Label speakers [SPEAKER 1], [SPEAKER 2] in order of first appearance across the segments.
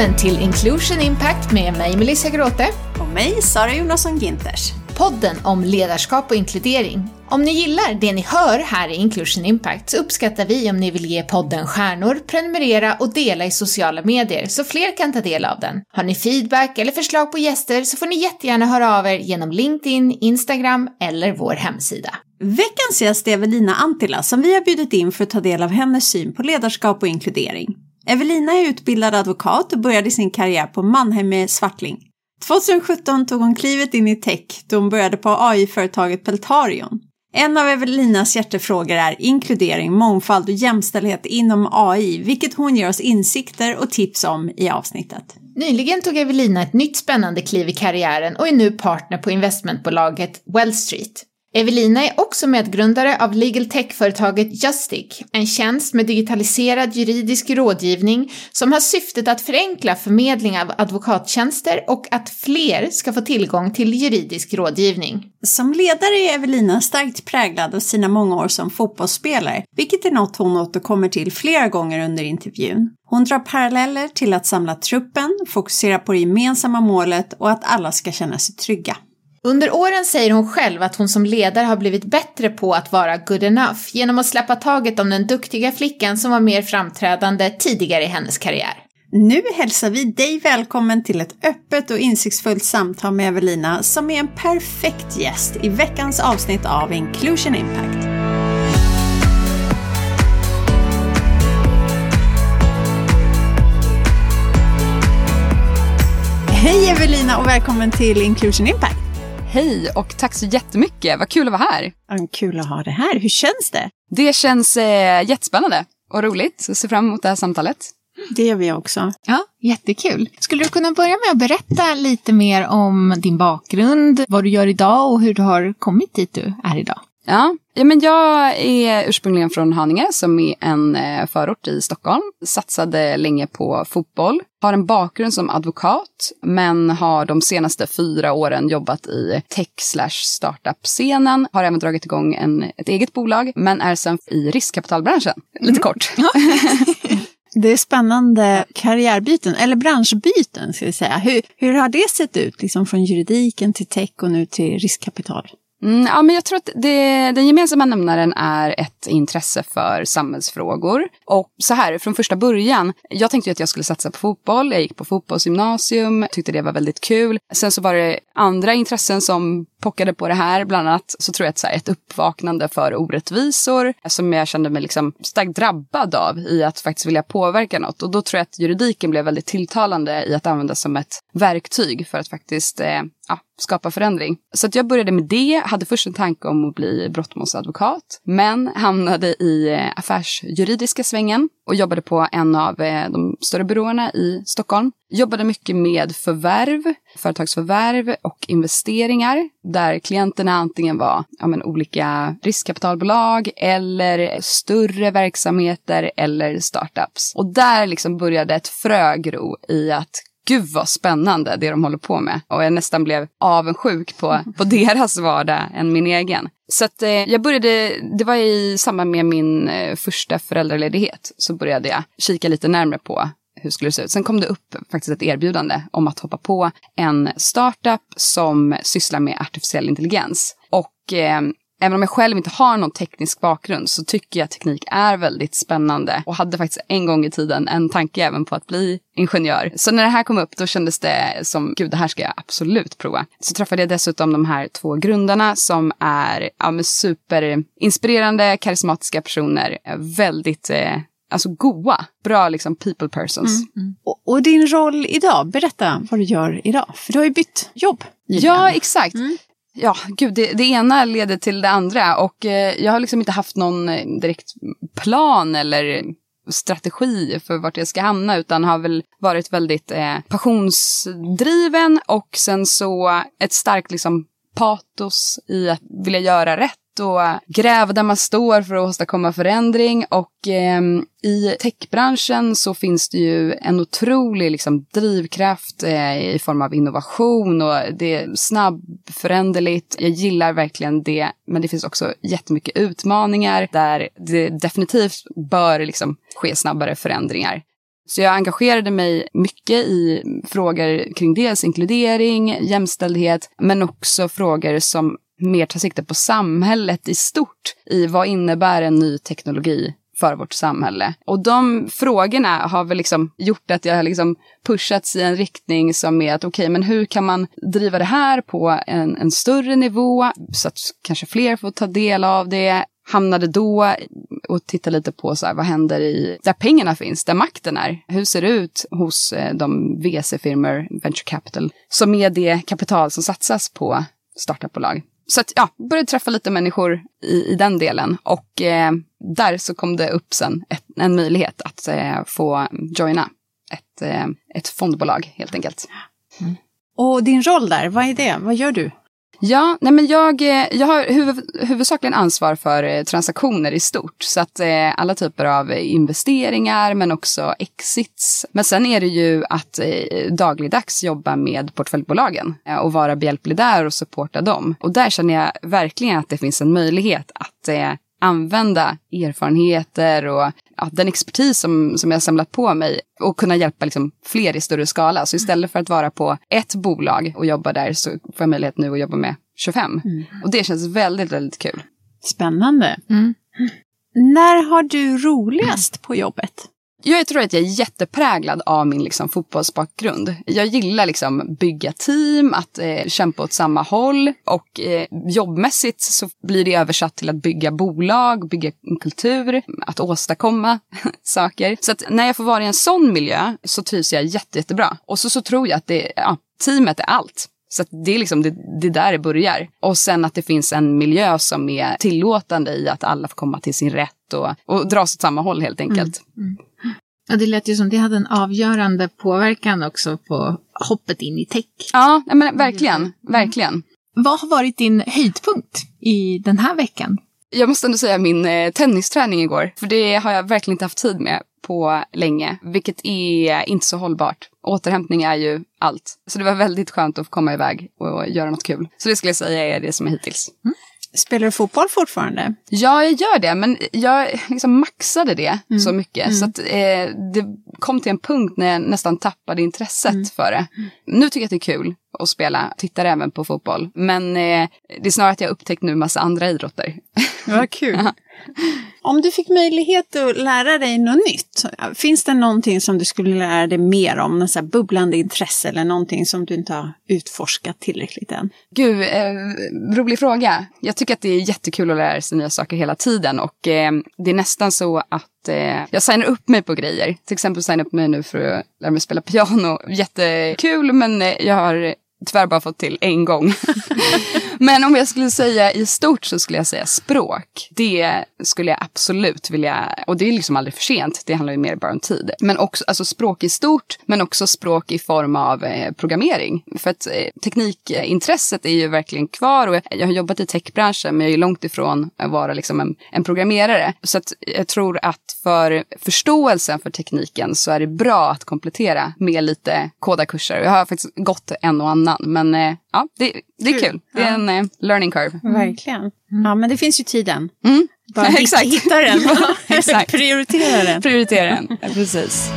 [SPEAKER 1] välkommen till Inclusion Impact med mig Melissa Gråte.
[SPEAKER 2] Och mig Sara Jonasson Ginters.
[SPEAKER 1] Podden om ledarskap och inkludering. Om ni gillar det ni hör här i Inclusion Impact så uppskattar vi om ni vill ge podden stjärnor, prenumerera och dela i sociala medier så fler kan ta del av den. Har ni feedback eller förslag på gäster så får ni jättegärna höra av er genom LinkedIn, Instagram eller vår hemsida.
[SPEAKER 2] Veckans gäst är Evelina Antila som vi har bjudit in för att ta del av hennes syn på ledarskap och inkludering. Evelina är utbildad advokat och började sin karriär på Mannheim med Svartling. 2017 tog hon klivet in i tech då hon började på AI-företaget Peltarion. En av Evelinas hjärtefrågor är inkludering, mångfald och jämställdhet inom AI, vilket hon ger oss insikter och tips om i avsnittet.
[SPEAKER 1] Nyligen tog Evelina ett nytt spännande kliv i karriären och är nu partner på investmentbolaget Wellstreet. Evelina är också medgrundare av legal tech-företaget Justic, en tjänst med digitaliserad juridisk rådgivning som har syftet att förenkla förmedling av advokattjänster och att fler ska få tillgång till juridisk rådgivning.
[SPEAKER 2] Som ledare är Evelina starkt präglad av sina många år som fotbollsspelare, vilket är något hon återkommer till flera gånger under intervjun. Hon drar paralleller till att samla truppen, fokusera på det gemensamma målet och att alla ska känna sig trygga.
[SPEAKER 1] Under åren säger hon själv att hon som ledare har blivit bättre på att vara good enough genom att släppa taget om den duktiga flickan som var mer framträdande tidigare i hennes karriär.
[SPEAKER 2] Nu hälsar vi dig välkommen till ett öppet och insiktsfullt samtal med Evelina som är en perfekt gäst i veckans avsnitt av Inclusion Impact. Hej Evelina och välkommen till Inclusion Impact!
[SPEAKER 3] Hej och tack så jättemycket. Vad kul att vara här.
[SPEAKER 2] Ja, kul att ha det här. Hur känns det?
[SPEAKER 3] Det känns eh, jättespännande och roligt. Så ser fram emot det här samtalet.
[SPEAKER 2] Det gör vi också.
[SPEAKER 1] Ja, jättekul. Skulle du kunna börja med att berätta lite mer om din bakgrund, vad du gör idag och hur du har kommit dit du är idag?
[SPEAKER 3] Ja, ja men jag är ursprungligen från Haninge som är en eh, förort i Stockholm. Satsade länge på fotboll. Har en bakgrund som advokat men har de senaste fyra åren jobbat i tech slash startup-scenen. Har även dragit igång en, ett eget bolag men är sen i riskkapitalbranschen. Lite mm. kort.
[SPEAKER 2] Det är spännande karriärbyten, eller branschbyten ska vi säga. Hur, hur har det sett ut, liksom från juridiken till tech och nu till riskkapital?
[SPEAKER 3] Mm, ja, men jag tror att det, den gemensamma nämnaren är ett intresse för samhällsfrågor. Och så här, från första början, jag tänkte ju att jag skulle satsa på fotboll. Jag gick på fotbollsgymnasium, tyckte det var väldigt kul. Sen så var det andra intressen som pockade på det här. Bland annat så tror jag att så här, ett uppvaknande för orättvisor som jag kände mig liksom starkt drabbad av i att faktiskt vilja påverka något. Och då tror jag att juridiken blev väldigt tilltalande i att använda som ett verktyg för att faktiskt eh, ja, skapa förändring. Så att jag började med det, hade först en tanke om att bli brottmålsadvokat, men hamnade i eh, affärsjuridiska svängen och jobbade på en av eh, de större byråerna i Stockholm. Jobbade mycket med förvärv, företagsförvärv och investeringar där klienterna antingen var ja, men, olika riskkapitalbolag eller större verksamheter eller startups. Och där liksom började ett frö gro i att gud vad spännande det de håller på med. Och jag nästan blev avundsjuk på, på deras vardag än min egen. Så att, eh, jag började, det var i samband med min eh, första föräldraledighet, så började jag kika lite närmare på hur skulle det se ut. Sen kom det upp faktiskt ett erbjudande om att hoppa på en startup som sysslar med artificiell intelligens. Och eh, Även om jag själv inte har någon teknisk bakgrund så tycker jag att teknik är väldigt spännande och hade faktiskt en gång i tiden en tanke även på att bli ingenjör. Så när det här kom upp då kändes det som, gud det här ska jag absolut prova. Så träffade jag dessutom de här två grundarna som är ja, superinspirerande, karismatiska personer, väldigt eh, alltså goa, bra liksom people persons. Mm,
[SPEAKER 2] mm. Och, och, din roll idag, berätta vad du gör idag, för du har ju bytt jobb.
[SPEAKER 3] Ja, exakt. Mm ja, gud, det, det, ena leder till det andra och eh, jag har liksom inte haft någon eh, direkt plan eller strategi för vart jag ska hamna utan har väl varit väldigt eh, passionsdriven och sen så ett starkt liksom patos i att vilja göra rätt och gräva där man står för att åstadkomma förändring. Och eh, i techbranschen så finns det ju en otrolig liksom, drivkraft eh, i form av innovation och det är snabbföränderligt. Jag gillar verkligen det, men det finns också jättemycket utmaningar där det definitivt bör liksom, ske snabbare förändringar. Så jag engagerade mig mycket i frågor kring dels inkludering, jämställdhet, men också frågor som mer tar sikte på samhället i stort. I vad innebär en ny teknologi för vårt samhälle. Och de frågorna har väl liksom gjort att jag har liksom pushats i en riktning som är att okej, okay, men hur kan man driva det här på en, en större nivå så att kanske fler får ta del av det? Hamnade då och tittade lite på så här, vad händer i där pengarna finns, där makten är. Hur ser det ut hos eh, de VC-firmor, venture capital, som är det kapital som satsas på startupbolag. Så att ja, började träffa lite människor i, i den delen och eh, där så kom det upp sen ett, en möjlighet att eh, få joina ett, eh, ett fondbolag helt enkelt.
[SPEAKER 2] Mm. Och din roll där, vad är det? Vad gör du?
[SPEAKER 3] Ja, nej men jag, eh, jag har huv, huvudsakligen ansvar för eh, transaktioner i stort. Så att eh, alla typer av investeringar men också exits. Men sen är det ju att eh, dagligdags jobba med portföljbolagen eh, och vara behjälplig där och supporta dem. Och där känner jag verkligen att det finns en möjlighet att eh, använda erfarenheter och ja, den expertis som, som jag samlat på mig och kunna hjälpa liksom fler i större skala. Så istället för att vara på ett bolag och jobba där så får jag möjlighet nu att jobba med 25. Mm. Och det känns väldigt, väldigt kul.
[SPEAKER 2] Spännande. Mm. När har du roligast på jobbet?
[SPEAKER 3] Jag tror att jag är jättepräglad av min liksom, fotbollsbakgrund. Jag gillar liksom bygga team, att eh, kämpa åt samma håll och eh, jobbmässigt så blir det översatt till att bygga bolag, bygga en kultur, att åstadkomma saker. Så att när jag får vara i en sån miljö så trivs jag jätte, jättebra. Och så, så tror jag att det, ja, teamet är allt. Så det är liksom det, det där det börjar. Och sen att det finns en miljö som är tillåtande i att alla får komma till sin rätt och, och dras åt samma håll helt enkelt. Mm. Mm.
[SPEAKER 1] Ja, det lät ju som det hade en avgörande påverkan också på hoppet in i tech.
[SPEAKER 3] Ja, men verkligen, mm. verkligen.
[SPEAKER 1] Vad har varit din höjdpunkt i den här veckan?
[SPEAKER 3] Jag måste ändå säga min eh, tennisträning igår, för det har jag verkligen inte haft tid med på länge, vilket är inte så hållbart. Återhämtning är ju allt. Så det var väldigt skönt att få komma iväg och göra något kul. Så det skulle jag säga är det som är hittills. Mm.
[SPEAKER 2] Spelar du fotboll fortfarande?
[SPEAKER 3] Ja, jag gör det, men jag liksom maxade det mm. så mycket. Mm. Så att, eh, det kom till en punkt när jag nästan tappade intresset mm. för det. Nu tycker jag att det är kul att spela, tittar även på fotboll. Men eh, det är snarare att jag upptäckt nu massa andra idrotter.
[SPEAKER 2] Vad kul. Om du fick möjlighet att lära dig något nytt, finns det någonting som du skulle lära dig mer om? Något så bubblande intresse eller någonting som du inte har utforskat tillräckligt än?
[SPEAKER 3] Gud, eh, rolig fråga. Jag tycker att det är jättekul att lära sig nya saker hela tiden och eh, det är nästan så att eh, jag signar upp mig på grejer. Till exempel signar upp mig nu för att lära mig spela piano. Jättekul men eh, jag har tyvärr bara fått till en gång. Men om jag skulle säga i stort så skulle jag säga språk. Det skulle jag absolut vilja, och det är liksom aldrig för sent, det handlar ju mer bara om tid. Men också alltså språk i stort, men också språk i form av eh, programmering. För att eh, teknikintresset är ju verkligen kvar och jag har jobbat i techbranschen men jag är långt ifrån att vara liksom en, en programmerare. Så att jag tror att för förståelsen för tekniken så är det bra att komplettera med lite kodakurser. Jag har faktiskt gått en och annan men eh, ja, det, det är kul. Det är en eh, learning curve.
[SPEAKER 2] Mm. Verkligen. Mm. Ja, men det finns ju tiden. Mm. Bara Exakt. hitta den. Exakt. Prioritera den.
[SPEAKER 3] Prioritera den, precis.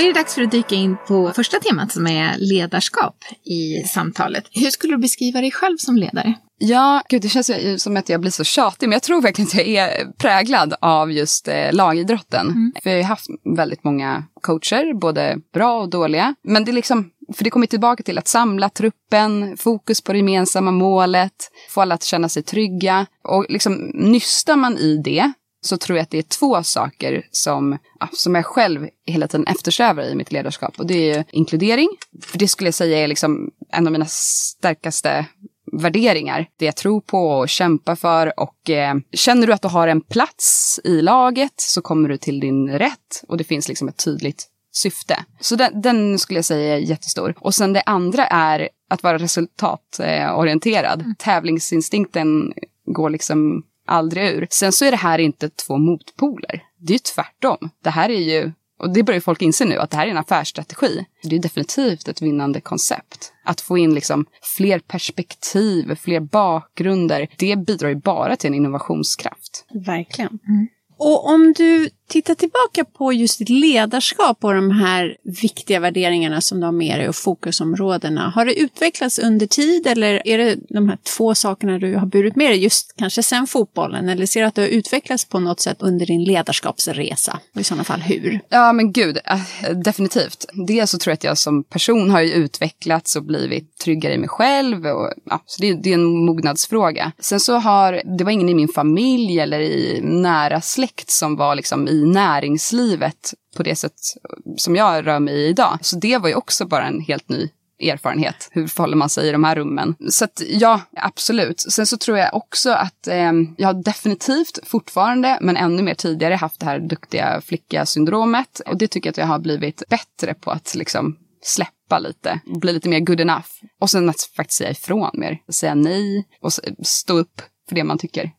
[SPEAKER 1] Är det dags för att dyka in på första temat som är ledarskap i samtalet. Hur skulle du beskriva dig själv som ledare?
[SPEAKER 3] Ja, gud, det känns som att jag blir så tjatig, men jag tror verkligen att jag är präglad av just eh, lagidrotten. Mm. För jag har haft väldigt många coacher, både bra och dåliga. Men det är liksom, för det kommer tillbaka till att samla truppen, fokus på det gemensamma målet, få alla att känna sig trygga. Och liksom nystar man i det så tror jag att det är två saker som, som jag själv hela tiden eftersträvar i mitt ledarskap. Och det är inkludering. För det skulle jag säga är liksom en av mina starkaste värderingar. Det jag tror på och kämpar för. Och eh, känner du att du har en plats i laget så kommer du till din rätt. Och det finns liksom ett tydligt syfte. Så den, den, skulle jag säga är jättestor. Och sen det andra är att vara resultatorienterad. Mm. Tävlingsinstinkten går liksom aldrig ur. Sen så är det här inte två motpoler. Det är ju tvärtom. Det här är ju, och det börjar folk inse nu, att det här är en affärsstrategi. Det är definitivt ett vinnande koncept. Att få in liksom fler perspektiv, fler bakgrunder, det bidrar ju bara till en innovationskraft.
[SPEAKER 2] Verkligen. Mm. Och om du Titta tillbaka på just ditt ledarskap och de här viktiga värderingarna som du har med dig och fokusområdena. Har det utvecklats under tid eller är det de här två sakerna du har burit med dig just kanske sen fotbollen? Eller ser du att det har utvecklats på något sätt under din ledarskapsresa? Och i sådana fall hur?
[SPEAKER 3] Ja men gud, äh, definitivt. Dels så tror jag att jag som person har ju utvecklats och blivit tryggare i mig själv. Och, ja, så det, det är en mognadsfråga. Sen så har, det var ingen i min familj eller i nära släkt som var liksom i näringslivet på det sätt som jag rör mig i idag. Så det var ju också bara en helt ny erfarenhet. Hur förhåller man sig i de här rummen? Så att, ja, absolut. Sen så tror jag också att eh, jag har definitivt fortfarande, men ännu mer tidigare, haft det här duktiga flicka-syndromet. Och det tycker jag att jag har blivit bättre på att liksom släppa lite, bli lite mer good enough. Och sen att faktiskt säga ifrån mer, säga nej och stå upp för det man tycker.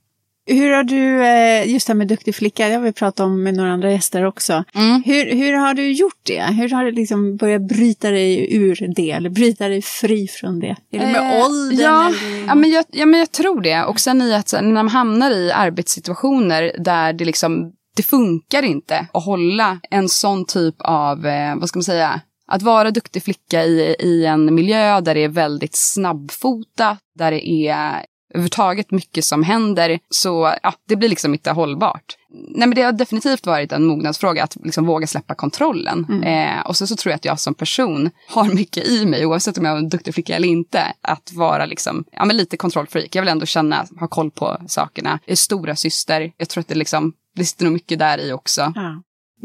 [SPEAKER 2] Hur har du, eh, just det här med duktig flicka, det har vi pratat om med några andra gäster också. Mm. Hur, hur har du gjort det? Hur har du liksom börjat bryta dig ur det, eller bryta dig fri från det? Är det med eh, åldern?
[SPEAKER 3] Ja, eller? ja, men jag, ja, men jag tror det. Och sen i att när man hamnar i arbetssituationer där det liksom, det funkar inte att hålla en sån typ av, eh, vad ska man säga, att vara duktig flicka i, i en miljö där det är väldigt snabbfotat, där det är överhuvudtaget mycket som händer. Så ja, det blir liksom inte hållbart. Nej men det har definitivt varit en mognadsfråga att liksom våga släppa kontrollen. Mm. Eh, och så, så tror jag att jag som person har mycket i mig, oavsett om jag är en duktig flicka eller inte, att vara liksom, ja, men lite kontrollfreak. Jag vill ändå känna, ha koll på sakerna. Jag är stora syster. Jag tror att det, liksom, det sitter nog mycket där i också. Ja.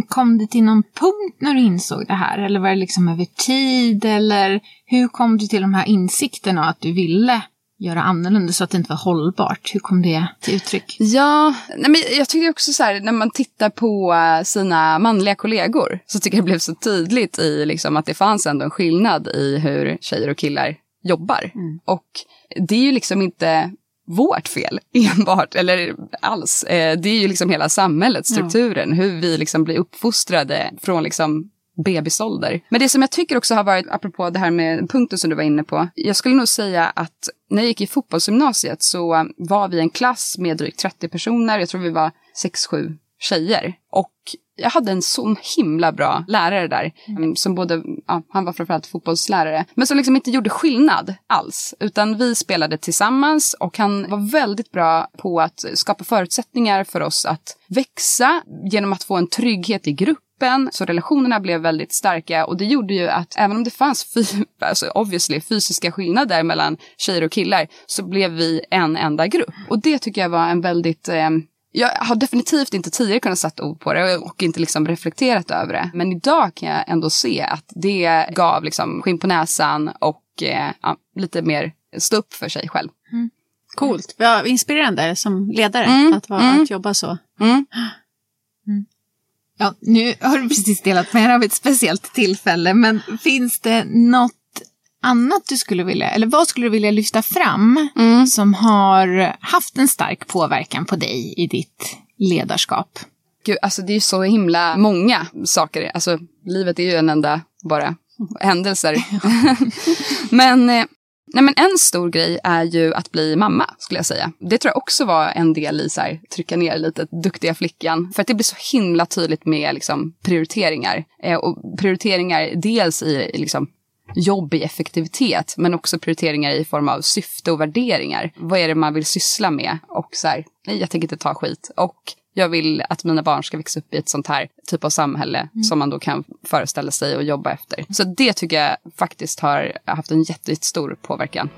[SPEAKER 1] Kom det till någon punkt när du insåg det här? Eller var det liksom över tid? Eller hur kom du till de här insikterna att du ville göra annorlunda så att det inte var hållbart? Hur kom det till uttryck?
[SPEAKER 3] Ja, nej men jag tycker också så här, när man tittar på eh, sina manliga kollegor så tycker jag det blev så tydligt i liksom att det fanns ändå en skillnad i hur tjejer och killar jobbar. Mm. Och det är ju liksom inte vårt fel enbart, eller alls. Eh, det är ju liksom hela samhället, strukturen, ja. hur vi liksom blir uppfostrade från liksom bebisålder. Men det som jag tycker också har varit, apropå det här med punkten som du var inne på, jag skulle nog säga att när jag gick i fotbollsgymnasiet så var vi en klass med drygt 30 personer, jag tror vi var 6-7 tjejer. Och jag hade en sån himla bra lärare där. Mm. Som både, ja, han var framförallt fotbollslärare. Men som liksom inte gjorde skillnad alls. Utan vi spelade tillsammans och han var väldigt bra på att skapa förutsättningar för oss att växa genom att få en trygghet i grupp gruppen, så relationerna blev väldigt starka och det gjorde ju att även om det fanns alltså obviously, fysiska skillnader mellan tjejer och killar så blev vi en enda grupp. Och det tycker jag var en väldigt eh, jag har definitivt inte tidigare kunnat sätta ord på det och inte liksom reflekterat över det. Men idag kan jag ändå se att det gav liksom skinn på näsan och eh, lite mer stå upp för sig själv. Mm.
[SPEAKER 2] Coolt. Ja, inspirerande som ledare mm. att, vara, mm. att jobba så. Mm.
[SPEAKER 1] Ja, nu har du precis delat med dig av ett speciellt tillfälle, men finns det något annat du skulle vilja, eller vad skulle du vilja lyfta fram mm. som har haft en stark påverkan på dig i ditt ledarskap?
[SPEAKER 3] Gud, alltså det är ju så himla många saker. Alltså livet är ju en enda bara händelser. men eh, Nej, men en stor grej är ju att bli mamma, skulle jag säga. Det tror jag också var en del i så här, trycka ner lite duktiga flickan. För att det blir så himla tydligt med liksom, prioriteringar. Eh, och prioriteringar dels i liksom, jobb i effektivitet, men också prioriteringar i form av syfte och värderingar. Vad är det man vill syssla med? Och så här, nej, jag tänker inte ta skit. Och jag vill att mina barn ska växa upp i ett sånt här typ av samhälle mm. som man då kan föreställa sig och jobba efter. Så det tycker jag faktiskt har haft en jättestor påverkan.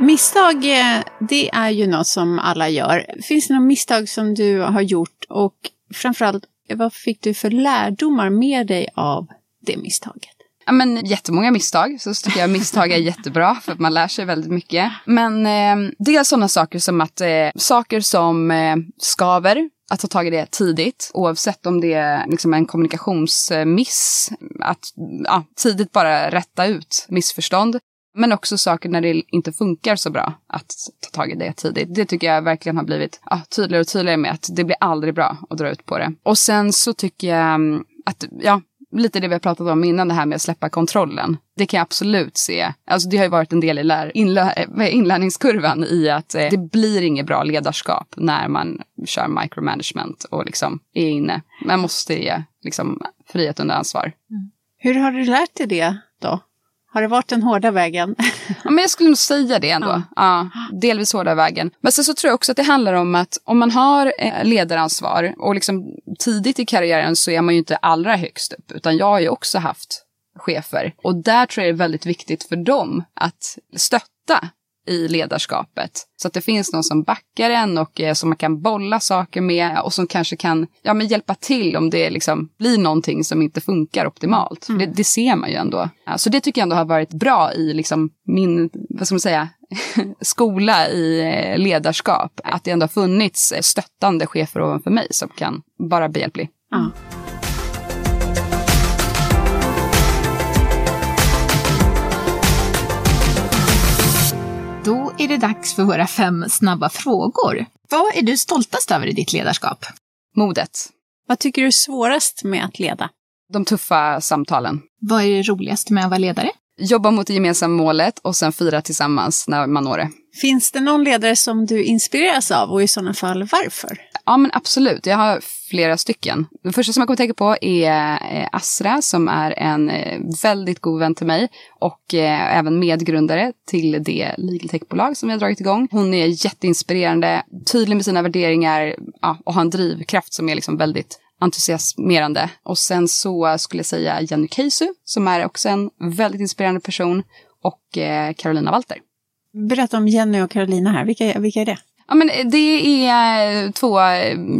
[SPEAKER 2] Misstag, eh, det är ju något som alla gör. Finns det några misstag som du har gjort och framförallt vad fick du för lärdomar med dig av det misstaget?
[SPEAKER 3] Ja, men, jättemånga misstag, så tycker jag misstag är jättebra för att man lär sig väldigt mycket. Men eh, dels sådana saker som att eh, saker som eh, skaver, att ta tag i det tidigt, oavsett om det är liksom en kommunikationsmiss, att ja, tidigt bara rätta ut missförstånd. Men också saker när det inte funkar så bra att ta tag i det tidigt. Det tycker jag verkligen har blivit ja, tydligare och tydligare med att det blir aldrig bra att dra ut på det. Och sen så tycker jag mm, att, ja, lite det vi har pratat om innan, det här med att släppa kontrollen. Det kan jag absolut se. Alltså det har ju varit en del i lär, inlä, inlärningskurvan i att eh, det blir inget bra ledarskap när man kör micromanagement och liksom är inne. Man måste ge liksom, frihet under ansvar. Mm.
[SPEAKER 2] Hur har du lärt dig det då? Har det varit den hårda vägen?
[SPEAKER 3] ja, men jag skulle nog säga det ändå. Ja. ja. delvis hårda vägen. Men sen så tror jag också att det handlar om att om man har eh, ledaransvar och liksom tidigt i karriären så är man ju inte allra högst upp. Utan jag har ju också haft chefer. Och där tror jag det är väldigt viktigt för dem att stötta i ledarskapet. Så att det finns någon som backar en och eh, som man kan bolla saker med och som kanske kan ja, men hjälpa till om det liksom blir någonting som inte funkar optimalt. Mm. Det, det, ser man ju ändå. Så det tycker jag ändå har varit bra i liksom min, vad ska man säga, skola i eh, ledarskap. Att det ändå har funnits stöttande chefer ovanför mig som kan vara behjälplig. Mm.
[SPEAKER 1] Då är det dags för våra fem snabba frågor. Vad är du stoltast över i ditt ledarskap?
[SPEAKER 3] Modet.
[SPEAKER 2] Vad tycker du är svårast med att leda?
[SPEAKER 3] De tuffa samtalen.
[SPEAKER 1] Vad är det roligaste med att vara ledare?
[SPEAKER 3] Jobba mot det gemensamma målet och sen fira tillsammans när man når det.
[SPEAKER 2] Finns det någon ledare som du inspireras av och i sådana fall varför?
[SPEAKER 3] Ja men absolut, jag har flera stycken. Den första som jag kommer tänka på är eh, Asra som är en eh, väldigt god vän till mig och eh, även medgrundare till det legal tech-bolag som vi har dragit igång. Hon är jätteinspirerande, tydlig med sina värderingar ja, och har en drivkraft som är liksom väldigt entusiasmerande. Och sen så skulle jag säga Jenny Keisu som är också en väldigt inspirerande person och Carolina Walter.
[SPEAKER 2] Berätta om Jenny och Carolina här, vilka, vilka är det?
[SPEAKER 3] Ja, men det är två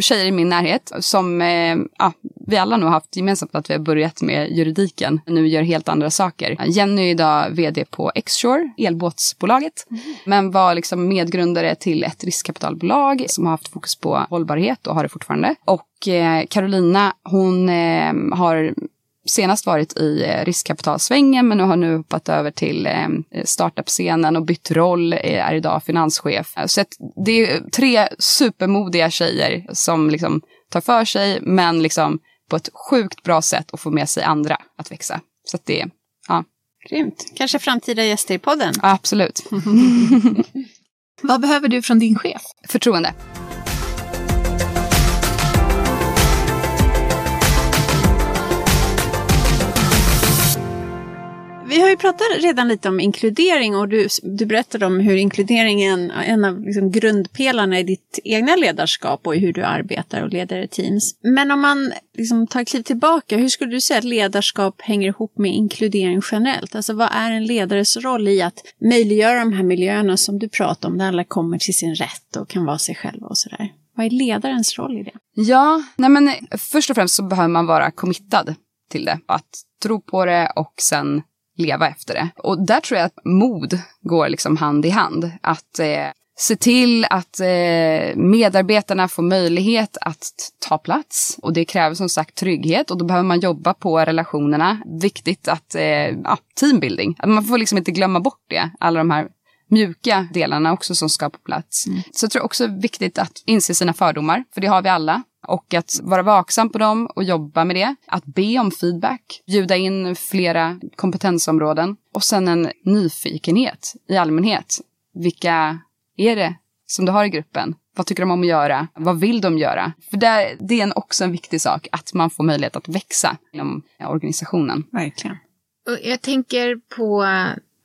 [SPEAKER 3] tjejer i min närhet som eh, ja, vi alla nog haft gemensamt att vi har börjat med juridiken. Nu gör helt andra saker. Jenny är idag vd på Xshore, elbåtsbolaget. Mm. Men var liksom medgrundare till ett riskkapitalbolag som har haft fokus på hållbarhet och har det fortfarande. Och eh, Carolina, hon eh, har senast varit i eh, riskkapitalsvängen men nu har nu hoppat över till eh, startup-scenen och bytt roll, eh, är idag finanschef. Så det är tre supermodiga tjejer som liksom tar för sig men liksom på ett sjukt bra sätt och får med sig andra att växa. Så det, ja.
[SPEAKER 2] Grymt. Kanske framtida gäster i podden?
[SPEAKER 3] Ja, absolut.
[SPEAKER 1] Vad behöver du från din chef?
[SPEAKER 3] Förtroende.
[SPEAKER 2] Vi har ju pratat redan lite om inkludering och du, du berättade om hur inkluderingen är en av liksom grundpelarna i ditt egna ledarskap och i hur du arbetar och leder teams. Men om man liksom tar ett kliv tillbaka, hur skulle du säga att ledarskap hänger ihop med inkludering generellt? Alltså vad är en ledares roll i att möjliggöra de här miljöerna som du pratar om, där alla kommer till sin rätt och kan vara sig själva och sådär? Vad är ledarens roll i det?
[SPEAKER 3] Ja, nej men först och främst så behöver man vara committad till det. Att tro på det och sen leva efter det. Och där tror jag att mod går liksom hand i hand. Att eh, se till att eh, medarbetarna får möjlighet att ta plats. Och det kräver som sagt trygghet och då behöver man jobba på relationerna. Viktigt att, eh, ja, teambuilding. Att man får liksom inte glömma bort det. Alla de här mjuka delarna också som ska på plats. Mm. Så jag tror också det är viktigt att inse sina fördomar, för det har vi alla. Och att vara vaksam på dem och jobba med det. Att be om feedback, bjuda in flera kompetensområden. Och sen en nyfikenhet i allmänhet. Vilka är det som du har i gruppen? Vad tycker de om att göra? Vad vill de göra? För där, det är också en viktig sak, att man får möjlighet att växa inom organisationen.
[SPEAKER 2] Verkligen.
[SPEAKER 1] Och jag tänker på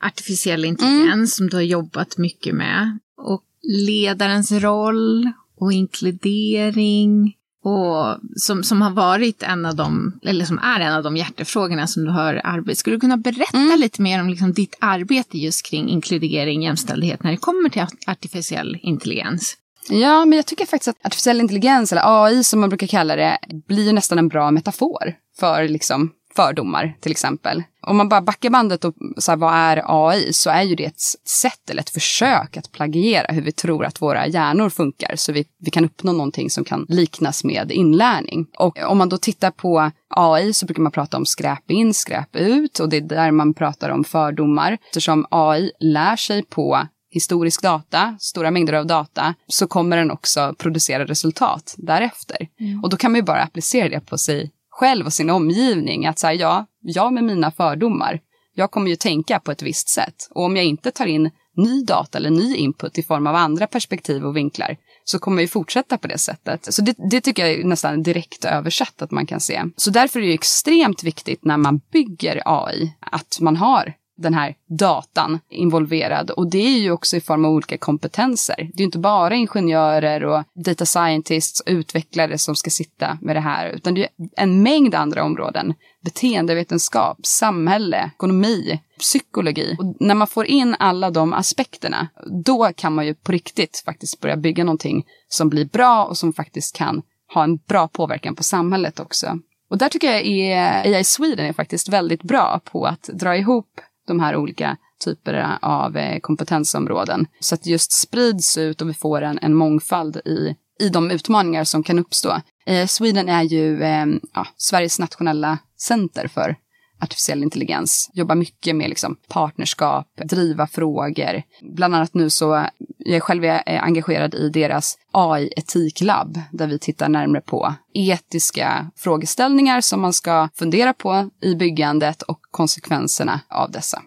[SPEAKER 1] artificiell intelligens mm. som du har jobbat mycket med. Och ledarens roll och inkludering. Och som, som har varit en av de, eller som är en av de hjärtefrågorna som du har arbetat. Skulle du kunna berätta mm. lite mer om liksom ditt arbete just kring inkludering, jämställdhet när det kommer till artificiell intelligens?
[SPEAKER 3] Ja, men jag tycker faktiskt att artificiell intelligens, eller AI som man brukar kalla det, blir nästan en bra metafor för liksom fördomar till exempel. Om man bara backar bandet och så här, vad är AI så är ju det ett sätt eller ett försök att plagiera hur vi tror att våra hjärnor funkar så vi, vi kan uppnå någonting som kan liknas med inlärning. Och om man då tittar på AI så brukar man prata om skräp in, skräp ut och det är där man pratar om fördomar. Eftersom AI lär sig på historisk data, stora mängder av data, så kommer den också producera resultat därefter. Mm. Och då kan man ju bara applicera det på sig själv och sin omgivning. Att säga ja, jag med mina fördomar, jag kommer ju tänka på ett visst sätt. Och om jag inte tar in ny data eller ny input i form av andra perspektiv och vinklar så kommer jag ju fortsätta på det sättet. Så det, det tycker jag är nästan direkt översatt att man kan se. Så därför är det extremt viktigt när man bygger AI att man har den här datan involverad. Och det är ju också i form av olika kompetenser. Det är ju inte bara ingenjörer och data scientists och utvecklare som ska sitta med det här, utan det är en mängd andra områden. Beteendevetenskap, samhälle, ekonomi, psykologi. Och när man får in alla de aspekterna, då kan man ju på riktigt faktiskt börja bygga någonting som blir bra och som faktiskt kan ha en bra påverkan på samhället också. Och där tycker jag är AI Sweden är faktiskt väldigt bra på att dra ihop de här olika typer av eh, kompetensområden. Så att det just sprids ut och vi får en, en mångfald i, i de utmaningar som kan uppstå. Eh, Sweden är ju eh, ja, Sveriges nationella center för artificiell intelligens. Jobbar mycket med liksom, partnerskap, driva frågor. Bland annat nu så, jag själv är engagerad i deras AI-etiklabb där vi tittar närmare på etiska frågeställningar som man ska fundera på i byggandet och konsekvenserna av dessa.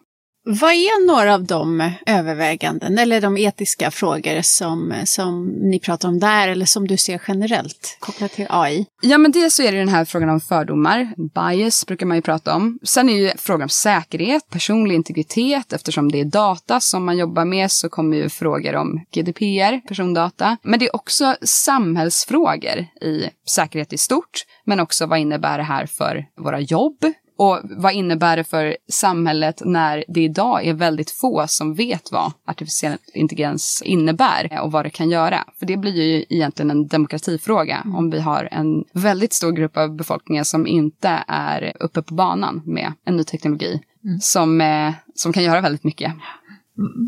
[SPEAKER 2] Vad är några av de överväganden eller de etiska frågor som, som ni pratar om där eller som du ser generellt kopplat till AI?
[SPEAKER 3] Ja, men dels så är det den här frågan om fördomar. Bias brukar man ju prata om. Sen är ju frågan om säkerhet, personlig integritet. Eftersom det är data som man jobbar med så kommer ju frågor om GDPR, persondata. Men det är också samhällsfrågor i säkerhet i stort. Men också vad innebär det här för våra jobb? Och vad innebär det för samhället när det idag är väldigt få som vet vad artificiell intelligens innebär och vad det kan göra? För det blir ju egentligen en demokratifråga mm. om vi har en väldigt stor grupp av befolkningen som inte är uppe på banan med en ny teknologi mm. som, eh, som kan göra väldigt mycket.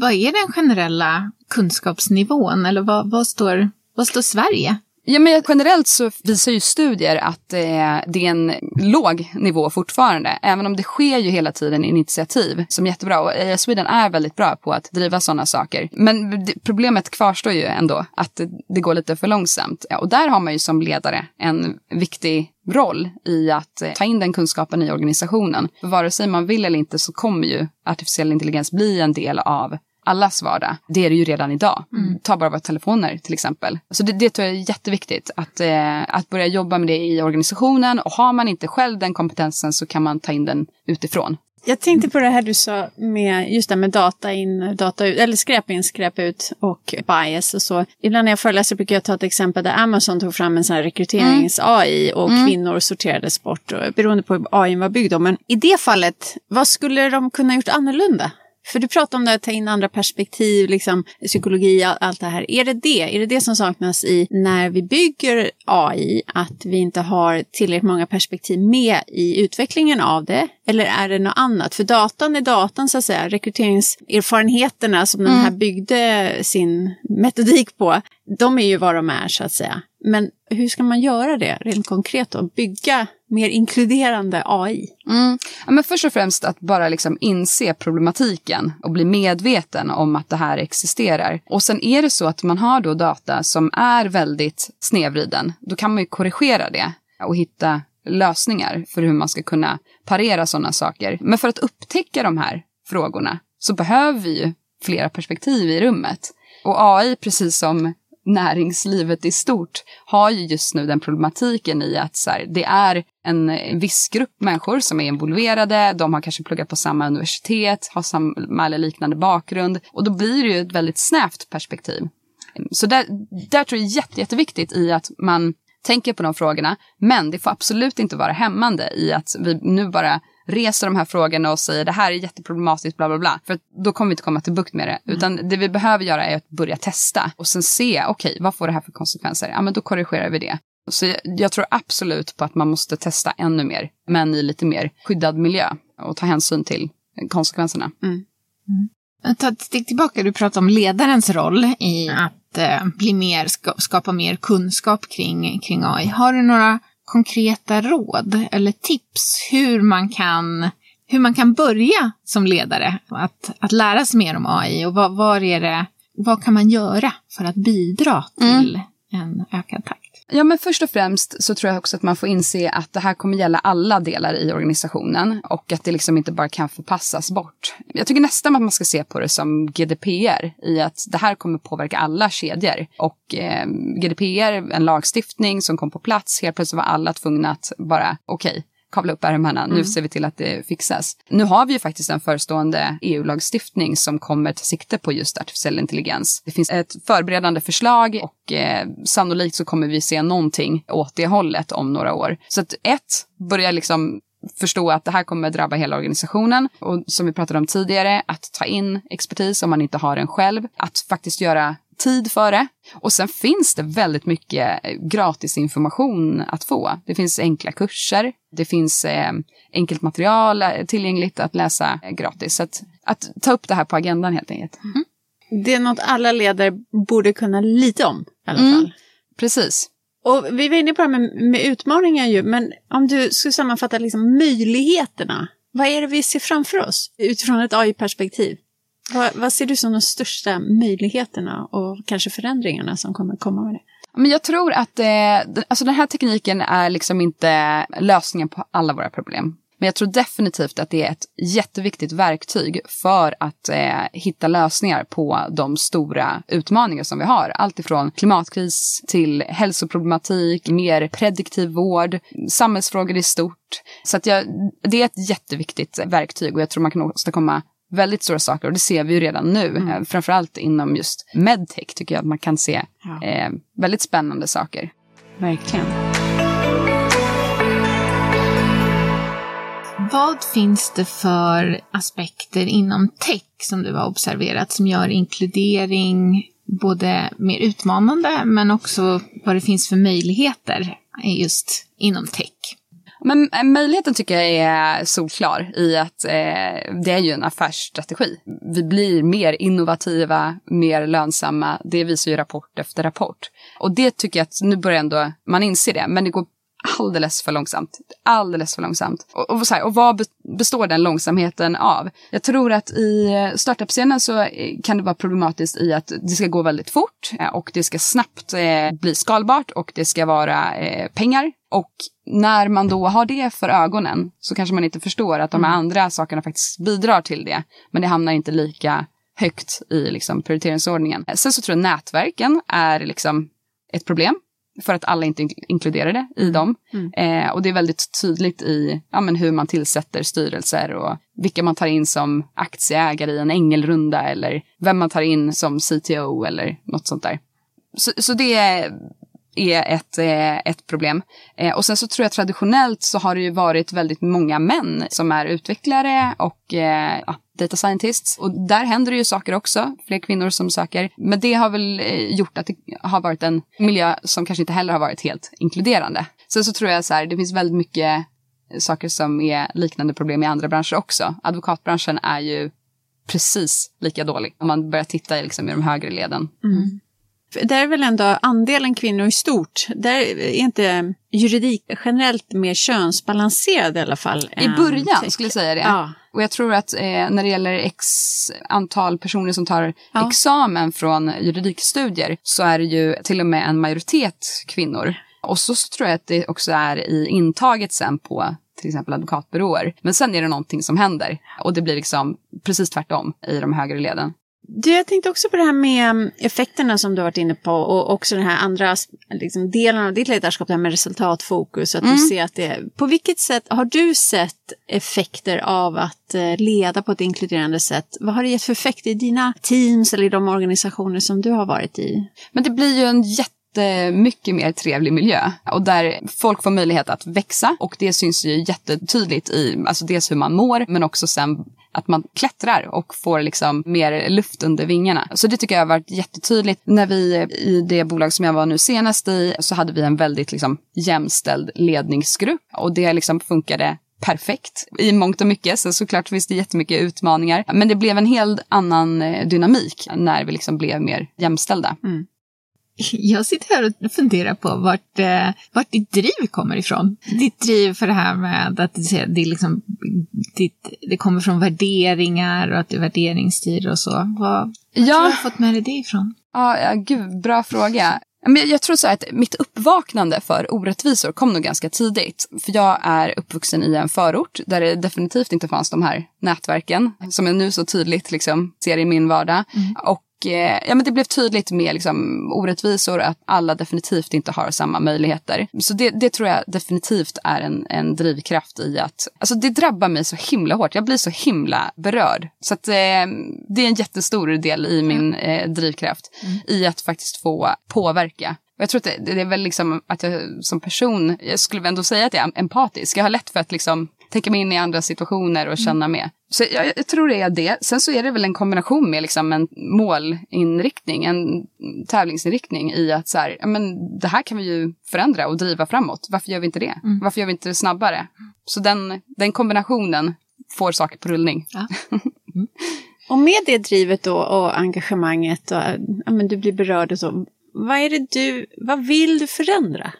[SPEAKER 1] Vad är den generella kunskapsnivån eller vad, vad, står, vad står Sverige
[SPEAKER 3] Ja, men generellt så visar ju studier att eh, det är en låg nivå fortfarande. Även om det sker ju hela tiden initiativ som är jättebra. Och AI Sweden är väldigt bra på att driva sådana saker. Men problemet kvarstår ju ändå att det, det går lite för långsamt. Och där har man ju som ledare en viktig roll i att eh, ta in den kunskapen i organisationen. För vare sig man vill eller inte så kommer ju artificiell intelligens bli en del av allas vardag. Det är det ju redan idag. Mm. Ta bara våra telefoner till exempel. Så det, det tror jag är jätteviktigt att, eh, att börja jobba med det i organisationen och har man inte själv den kompetensen så kan man ta in den utifrån.
[SPEAKER 2] Jag tänkte på det här du sa med just det med data in, data ut, eller skräp in, skräp ut och bias och så. Ibland när jag föreläser brukar jag ta ett exempel där Amazon tog fram en sån här rekryterings-AI och mm. kvinnor sorterades bort beroende på hur AI var byggd. Men i det fallet, vad skulle de kunna gjort annorlunda? För du pratar om det att ta in andra perspektiv, liksom, psykologi, allt det här. Är det det? Är det det som saknas i när vi bygger AI? Att vi inte har tillräckligt många perspektiv med i utvecklingen av det? Eller är det något annat? För datan är datan så att säga. Rekryteringserfarenheterna som mm. den här byggde sin metodik på, de är ju vad de är så att säga. Men hur ska man göra det rent konkret då? Bygga mer inkluderande AI?
[SPEAKER 3] Mm. Ja, men först och främst att bara liksom inse problematiken och bli medveten om att det här existerar. Och sen är det så att man har då data som är väldigt snedvriden, då kan man ju korrigera det och hitta lösningar för hur man ska kunna parera sådana saker. Men för att upptäcka de här frågorna så behöver vi ju flera perspektiv i rummet. Och AI, precis som näringslivet i stort har ju just nu den problematiken i att så här, det är en viss grupp människor som är involverade, de har kanske pluggat på samma universitet, har samma eller liknande bakgrund och då blir det ju ett väldigt snävt perspektiv. Så där, där tror jag är jätte, jätteviktigt i att man tänker på de frågorna, men det får absolut inte vara hämmande i att vi nu bara reser de här frågorna och säger det här är jätteproblematiskt, bla bla bla. För då kommer vi inte komma till bukt med det. Mm. Utan det vi behöver göra är att börja testa och sen se, okej, okay, vad får det här för konsekvenser? Ja, men då korrigerar vi det. Så jag, jag, tror absolut på att man måste testa ännu mer, men i lite mer skyddad miljö och ta hänsyn till konsekvenserna. Mm.
[SPEAKER 1] Mm. Ta ett steg tillbaka, du pratade om ledarens roll i att eh, bli mer, skapa mer kunskap kring, kring AI. Har du några konkreta råd eller tips hur man kan, hur man kan börja som ledare att, att lära sig mer om AI och vad, vad, är det, vad kan man göra för att bidra till mm. en ökad takt?
[SPEAKER 3] Ja, men först och främst så tror jag också att man får inse att det här kommer gälla alla delar i organisationen och att det liksom inte bara kan förpassas bort. Jag tycker nästan att man ska se på det som GDPR i att det här kommer påverka alla kedjor och eh, GDPR, en lagstiftning som kom på plats, helt plötsligt var alla tvungna att bara okej, okay, kavla upp ärmarna, mm. nu ser vi till att det fixas. Nu har vi ju faktiskt en förestående EU-lagstiftning som kommer ta sikte på just artificiell intelligens. Det finns ett förberedande förslag och eh, sannolikt så kommer vi se någonting åt det hållet om några år. Så att ett, börja liksom förstå att det här kommer drabba hela organisationen och som vi pratade om tidigare, att ta in expertis om man inte har den själv, att faktiskt göra tid för det. Och sen finns det väldigt mycket gratis information att få. Det finns enkla kurser, det finns eh, enkelt material tillgängligt att läsa gratis. Så att, att, ta upp det här på agendan helt enkelt. Mm.
[SPEAKER 2] Det är något alla ledare borde kunna lite om i alla mm. fall.
[SPEAKER 3] Precis.
[SPEAKER 2] Och vi var inne på det här med, med utmaningar ju, men om du skulle sammanfatta liksom möjligheterna. Vad är det vi ser framför oss utifrån ett AI-perspektiv? Vad, vad, ser du som de största möjligheterna och kanske förändringarna som kommer komma med det?
[SPEAKER 3] Men jag tror att eh, alltså den här tekniken är liksom inte lösningen på alla våra problem. Men jag tror definitivt att det är ett jätteviktigt verktyg för att eh, hitta lösningar på de stora utmaningar som vi har. Allt ifrån klimatkris till hälsoproblematik, mer prediktiv vård, samhällsfrågor i stort. Så att jag, det är ett jätteviktigt verktyg och jag tror man kan åstadkomma väldigt stora saker och det ser vi ju redan nu. Mm. Eh, framförallt inom just medtech tycker jag att man kan se ja. eh, väldigt spännande saker.
[SPEAKER 2] Verkligen.
[SPEAKER 1] Vad finns det för aspekter inom tech som du har observerat som gör inkludering både mer utmanande men också vad det finns för möjligheter just inom tech?
[SPEAKER 3] Men eh, möjligheten tycker jag är solklar i att eh, det är ju en affärsstrategi. Vi blir mer innovativa, mer lönsamma. Det visar ju rapport efter rapport. Och det tycker jag att nu börjar ändå man inse det, men det går alldeles för långsamt. Alldeles för långsamt. Och, och, så här, och vad består den långsamheten av? Jag tror att i startup-scenen så eh, kan det vara problematiskt i att det ska gå väldigt fort eh, och det ska snabbt eh, bli skalbart och det ska vara pengar. Och när man då har det för ögonen så kanske man inte förstår att de här mm. andra sakerna faktiskt bidrar till det. Men det hamnar inte lika högt i liksom, prioriteringsordningen. Sen så tror jag nätverken är liksom ett problem för att alla inte inkluderade i mm. dem. Mm. Eh, och det är väldigt tydligt i ja, men hur man tillsätter styrelser och vilka man tar in som aktieägare i en ängelrunda eller vem man tar in som CTO eller något sånt där. Så, så det är ett, eh, ett problem. Eh, och sen så tror jag traditionellt så har det ju varit väldigt många män som är utvecklare och eh, ja, data scientists. Och där händer det ju saker också, fler kvinnor som söker. Men det har väl gjort att det har varit en miljö som kanske inte heller har varit helt inkluderande. Sen så tror jag så här, det finns väldigt mycket saker som är liknande problem i andra branscher också. Advokatbranschen är ju precis lika dålig om man börjar titta liksom, i de högre leden. Mm.
[SPEAKER 2] Där är väl ändå andelen kvinnor i stort, där är inte juridik generellt mer könsbalanserad i alla fall.
[SPEAKER 3] I början skulle jag säga det. Ja. Och jag tror att eh, när det gäller x antal personer som tar ja. examen från juridikstudier så är det ju till och med en majoritet kvinnor. Och så, så tror jag att det också är i intaget sen på till exempel advokatbyråer. Men sen är det någonting som händer och det blir liksom precis tvärtom i de högre leden.
[SPEAKER 2] Du, jag tänkte också på det här med mm, effekterna som du varit inne på och också den här andra liksom, delen av ditt ledarskap, det här med resultatfokus. Att mm. du ser att det, på vilket sätt har du sett effekter av att eh, leda på ett inkluderande sätt? Vad har det gett för effekter i dina teams eller i de organisationer som du har varit i?
[SPEAKER 3] Men det blir ju en jätte mycket mer trevlig miljö och där folk får möjlighet att växa och det syns ju jättetydligt i alltså dels hur man mår men också sen att man klättrar och får liksom mer luft under vingarna. Så det tycker jag har varit jättetydligt. När vi i det bolag som jag var nu senast i så hade vi en väldigt liksom jämställd ledningsgrupp och det liksom funkade perfekt i mångt och mycket. Så såklart finns det jättemycket utmaningar. Men det blev en helt annan eh, dynamik när vi liksom blev mer jämställda. Mm.
[SPEAKER 1] Jag sitter här och funderar på vart, eh, vart ditt driv kommer ifrån. Ditt driv för det här med att det, liksom, ditt, det kommer från värderingar och att du värderingsstyr och så. Vad, vad ja. har du fått med dig det ifrån?
[SPEAKER 3] Ja, ja, gud, bra fråga. Men jag tror så här att mitt uppvaknande för orättvisor kom nog ganska tidigt. För jag är uppvuxen i en förort där det definitivt inte fanns de här nätverken som jag nu så tydligt liksom ser i min vardag. Mm. Och ja, men det blev tydligt med liksom, orättvisor, att alla definitivt inte har samma möjligheter. Så det, det tror jag definitivt är en, en drivkraft i att, alltså det drabbar mig så himla hårt. Jag blir så himla berörd. Så att, eh, det är en jättestor del i min eh, drivkraft mm. i att faktiskt få påverka. Jag tror att det, det, är väl liksom att jag som person, jag skulle ändå säga att jag är empatisk. Jag har lätt för att liksom tänka mig in i andra situationer och känna mm. med. Så jag, jag, tror det är det. Sen så är det väl en kombination med liksom en målinriktning, en tävlingsinriktning i att så här, men det här kan vi ju förändra och driva framåt. Varför gör vi inte det? Mm. Varför gör vi inte det snabbare? Så den, den kombinationen får saker på rullning. Ja.
[SPEAKER 2] Mm. och med det drivet då och engagemanget och ja, men du blir berörd och så. Vad är det du, vad vill du förändra?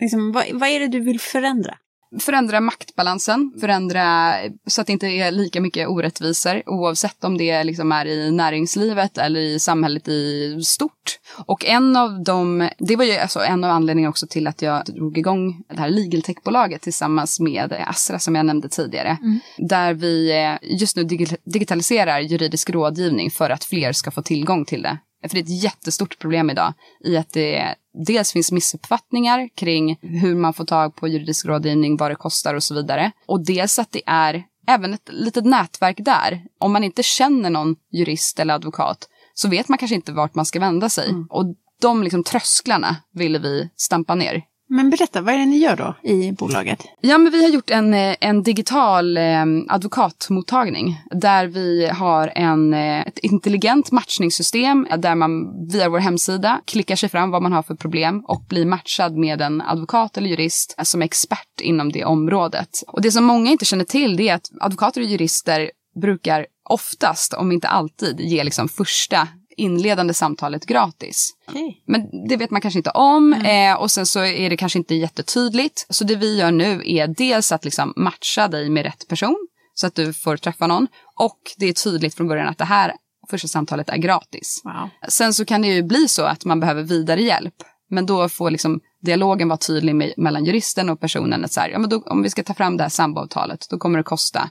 [SPEAKER 2] Liksom, vad, vad är det du vill förändra?
[SPEAKER 3] Förändra maktbalansen, förändra så att det inte är lika mycket orättvisor oavsett om det liksom är i näringslivet eller i samhället i stort. Och en av dem, det var ju alltså en av anledningarna också till att jag drog igång det här legal tech-bolaget tillsammans med Astra som jag nämnde tidigare. Mm. Där vi eh, just nu digitaliserar juridisk rådgivning för att fler ska få tillgång till det. För det är ett jättestort problem idag i att det dels finns missuppfattningar kring hur man får tag på juridisk rådgivning, vad det kostar och så vidare. Och dels att det är även ett litet nätverk där. Om man inte känner någon jurist eller advokat så vet man kanske inte vart man ska vända sig. Mm. Och de liksom trösklarna ville vi stampa ner.
[SPEAKER 2] Men berätta, vad är det ni gör då i bolaget?
[SPEAKER 3] Ja, men vi har gjort en, eh, en digital eh, advokatmottagning där vi har en, eh, ett intelligent matchningssystem där man via vår hemsida klickar sig fram vad man har för problem och blir matchad med en advokat eller jurist som är expert inom det området. Och det som många inte känner till det är att advokater och jurister brukar oftast, om inte alltid, ge liksom första inledande samtalet gratis. Okay. Men det vet man kanske inte om mm. eh, och sen så är det kanske inte jättetydligt. Så det vi gör nu är dels att liksom matcha dig med rätt person så att du får träffa någon och det är tydligt från början att det här första samtalet är gratis. Wow. Sen så kan det ju bli så att man behöver vidare hjälp. Men då får liksom dialogen vara tydlig med, mellan juristen och personen. Att så här, ja, men då, om vi ska ta fram det här samboavtalet, då kommer det kosta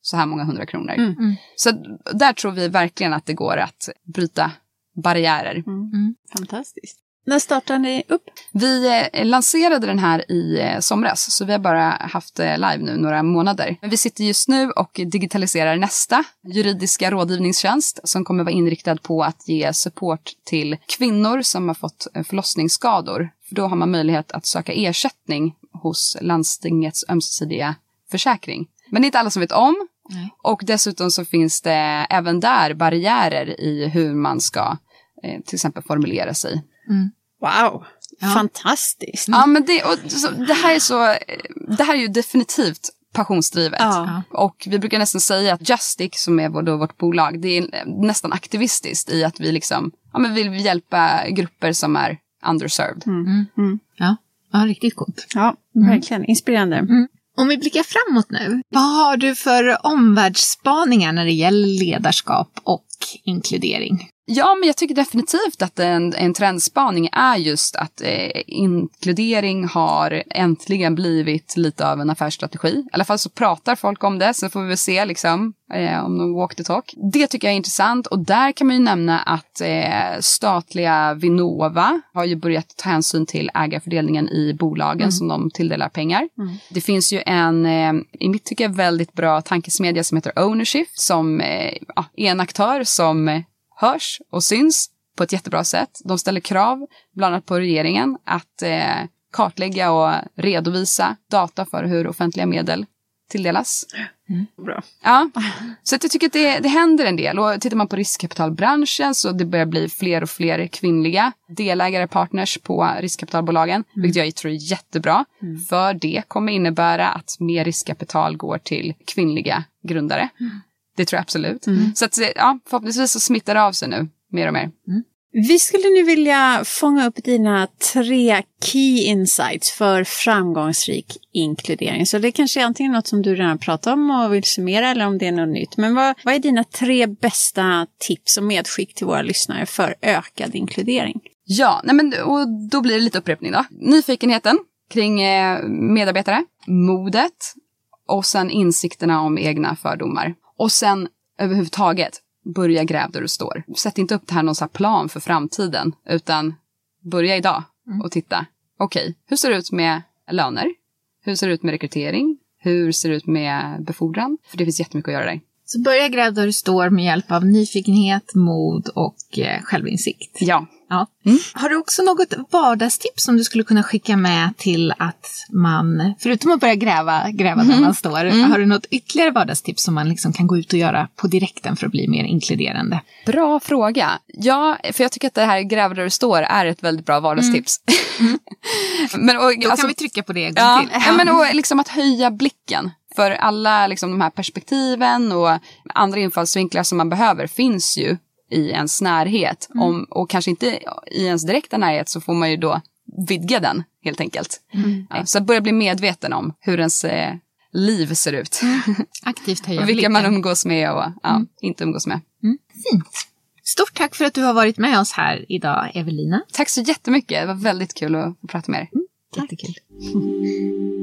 [SPEAKER 3] så här många hundra kronor. Mm. Mm. Så där tror vi verkligen att det går att bryta barriärer.
[SPEAKER 2] Mm. mm. Fantastiskt. När startade ni upp?
[SPEAKER 3] Vi eh, lanserade den här i eh, somras, så vi har bara haft eh, live nu några månader. Men vi sitter just nu och digitaliserar nästa juridiska rådgivningstjänst som kommer vara inriktad på att ge support till kvinnor som har fått förlossningsskador. För då har man möjlighet att söka ersättning hos landstingets ömsesidiga försäkring. Men det är inte alla som vet om. Nej. Och dessutom så finns det även där barriärer i hur man ska eh, till exempel formulera sig.
[SPEAKER 2] Mm. Wow, ja. fantastiskt.
[SPEAKER 3] Ja, men det, och, så, det här är så, det här är ju definitivt passionsdrivet. Ja. Och vi brukar nästan säga att Justic, som är vår, då, vårt bolag, det är nästan aktivistiskt i att vi liksom, ja men vill hjälpa grupper som är underserved. Mm.
[SPEAKER 1] Mm. mm. Ja. ja, riktigt coolt.
[SPEAKER 2] Ja, verkligen inspirerande.
[SPEAKER 1] Om vi blickar framåt nu, vad har du för omvärldsspaningar när det gäller ledarskap och inkludering?
[SPEAKER 3] Ja, men jag tycker definitivt att en, en trendspaning är just att eh, inkludering har äntligen blivit lite av en affärsstrategi. I alla fall så pratar folk om det, så får vi väl se liksom eh, om de walk the talk. Det tycker jag är intressant och där kan man ju nämna att eh, statliga Vinnova har ju börjat ta hänsyn till ägarfördelningen i bolagen mm. som de tilldelar pengar. Mm. Det finns ju en, eh, i mitt tycke, väldigt bra tankesmedja som heter Ownership som eh, är en aktör som hörs och syns på ett jättebra sätt. De ställer krav, bland annat på regeringen, att eh, kartlägga och redovisa data för hur offentliga medel tilldelas.
[SPEAKER 2] Mm. Bra.
[SPEAKER 3] Ja, så att jag tycker att det, det händer en del. Och tittar man på riskkapitalbranschen så det börjar bli fler och fler kvinnliga delägare, partners på riskkapitalbolagen, mm. vilket jag tror är jättebra. Mm. För det kommer innebära att mer riskkapital går till kvinnliga grundare. Mm. Det tror jag absolut. Mm. Så att, ja, förhoppningsvis så smittar det av sig nu mer och mer. Mm.
[SPEAKER 2] Vi skulle nu vilja fånga upp dina tre key insights för framgångsrik inkludering. Så det kanske är antingen något som du redan pratat om och vill summera eller om det är något nytt. Men vad, vad är dina tre bästa tips och medskick till våra lyssnare för ökad inkludering?
[SPEAKER 3] Ja, nej men, och då blir det lite upprepning då. Nyfikenheten kring eh, medarbetare, modet och sen insikterna om egna fördomar. Och sen överhuvudtaget, börja gräv där du står. Sätt inte upp det här någon så plan för framtiden, utan börja idag och titta. Okej, okay, hur ser det ut med löner? Hur ser det ut med rekrytering? Hur ser det ut med befordran? För det finns jättemycket att göra där.
[SPEAKER 1] Så börja gräva där du står med hjälp av nyfikenhet, mod och eh, självinsikt.
[SPEAKER 3] Ja.
[SPEAKER 1] Ja. Mm. Har du också något vardagstips som du skulle kunna skicka med till att man, förutom att börja gräva, gräva där mm. man står, mm. har du något ytterligare vardagstips som man liksom kan gå ut och göra på direkten för att bli mer inkluderande?
[SPEAKER 3] Bra fråga. Ja, för jag tycker att det här gräva där du står är ett väldigt bra vardagstips.
[SPEAKER 1] Mm. men, och, Då alltså, kan vi trycka på det en gång
[SPEAKER 3] ja,
[SPEAKER 1] till.
[SPEAKER 3] Ja, men och, liksom att höja blicken. För alla liksom, de här perspektiven och andra infallsvinklar som man behöver finns ju i ens närhet. Mm. Om, och kanske inte i ens direkta närhet så får man ju då vidga den helt enkelt. Mm. Ja, så att börja bli medveten om hur ens eh, liv ser ut. Mm.
[SPEAKER 1] Aktivt höja
[SPEAKER 3] och vilka man umgås med och ja, mm. inte umgås med.
[SPEAKER 1] Mm. Fint. Stort tack för att du har varit med oss här idag, Evelina.
[SPEAKER 3] Tack så jättemycket. Det var väldigt kul att prata med er. Mm,
[SPEAKER 1] jättekul.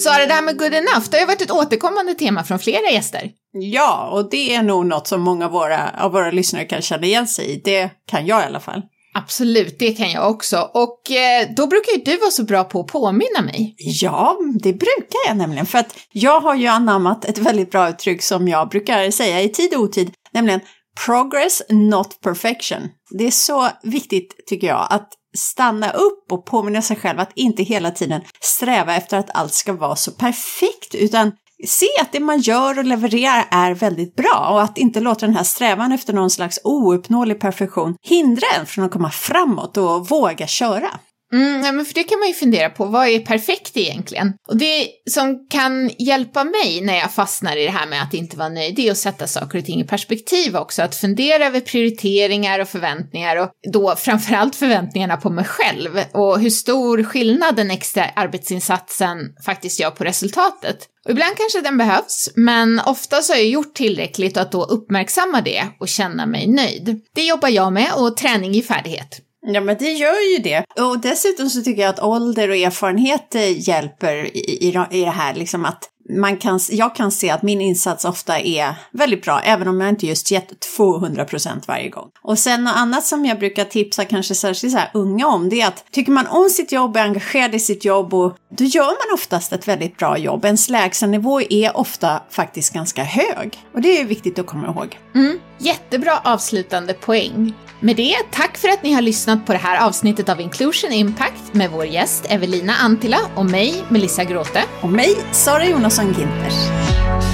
[SPEAKER 1] Sara, det där med good enough, det har ju varit ett återkommande tema från flera gäster.
[SPEAKER 2] Ja, och det är nog något som många av våra, av våra lyssnare kan känna igen sig i. Det kan jag i alla fall.
[SPEAKER 1] Absolut, det kan jag också. Och eh, då brukar ju du vara så bra på att påminna mig.
[SPEAKER 2] Ja, det brukar jag nämligen. För att jag har ju anammat ett väldigt bra uttryck som jag brukar säga i tid och otid, nämligen progress, not perfection. Det är så viktigt, tycker jag, att stanna upp och påminna sig själv att inte hela tiden sträva efter att allt ska vara så perfekt, utan se att det man gör och levererar är väldigt bra och att inte låta den här strävan efter någon slags ouppnåelig perfektion hindra en från att komma framåt och våga köra.
[SPEAKER 1] Mm, ja, men för det kan man ju fundera på, vad är perfekt egentligen? Och det som kan hjälpa mig när jag fastnar i det här med att inte vara nöjd, det är att sätta saker och ting i perspektiv också, att fundera över prioriteringar och förväntningar och då framförallt förväntningarna på mig själv och hur stor skillnad den extra arbetsinsatsen faktiskt gör på resultatet. Och ibland kanske den behövs, men ofta så har jag gjort tillräckligt att då uppmärksamma det och känna mig nöjd. Det jobbar jag med och träning i färdighet.
[SPEAKER 2] Ja, men det gör ju det. Och dessutom så tycker jag att ålder och erfarenhet hjälper i, i, i det här, liksom att man kan, jag kan se att min insats ofta är väldigt bra, även om jag inte just gett 200 procent varje gång. Och sen något annat som jag brukar tipsa kanske särskilt så här unga om, det är att tycker man om sitt jobb, är engagerad i sitt jobb och då gör man oftast ett väldigt bra jobb. Ens lägstanivå är ofta faktiskt ganska hög och det är viktigt att komma ihåg.
[SPEAKER 1] Mm, jättebra avslutande poäng. Med det, tack för att ni har lyssnat på det här avsnittet av Inclusion Impact med vår gäst Evelina Antila och mig, Melissa Gråte.
[SPEAKER 2] Och mig, Sara Jonasson Sanginter.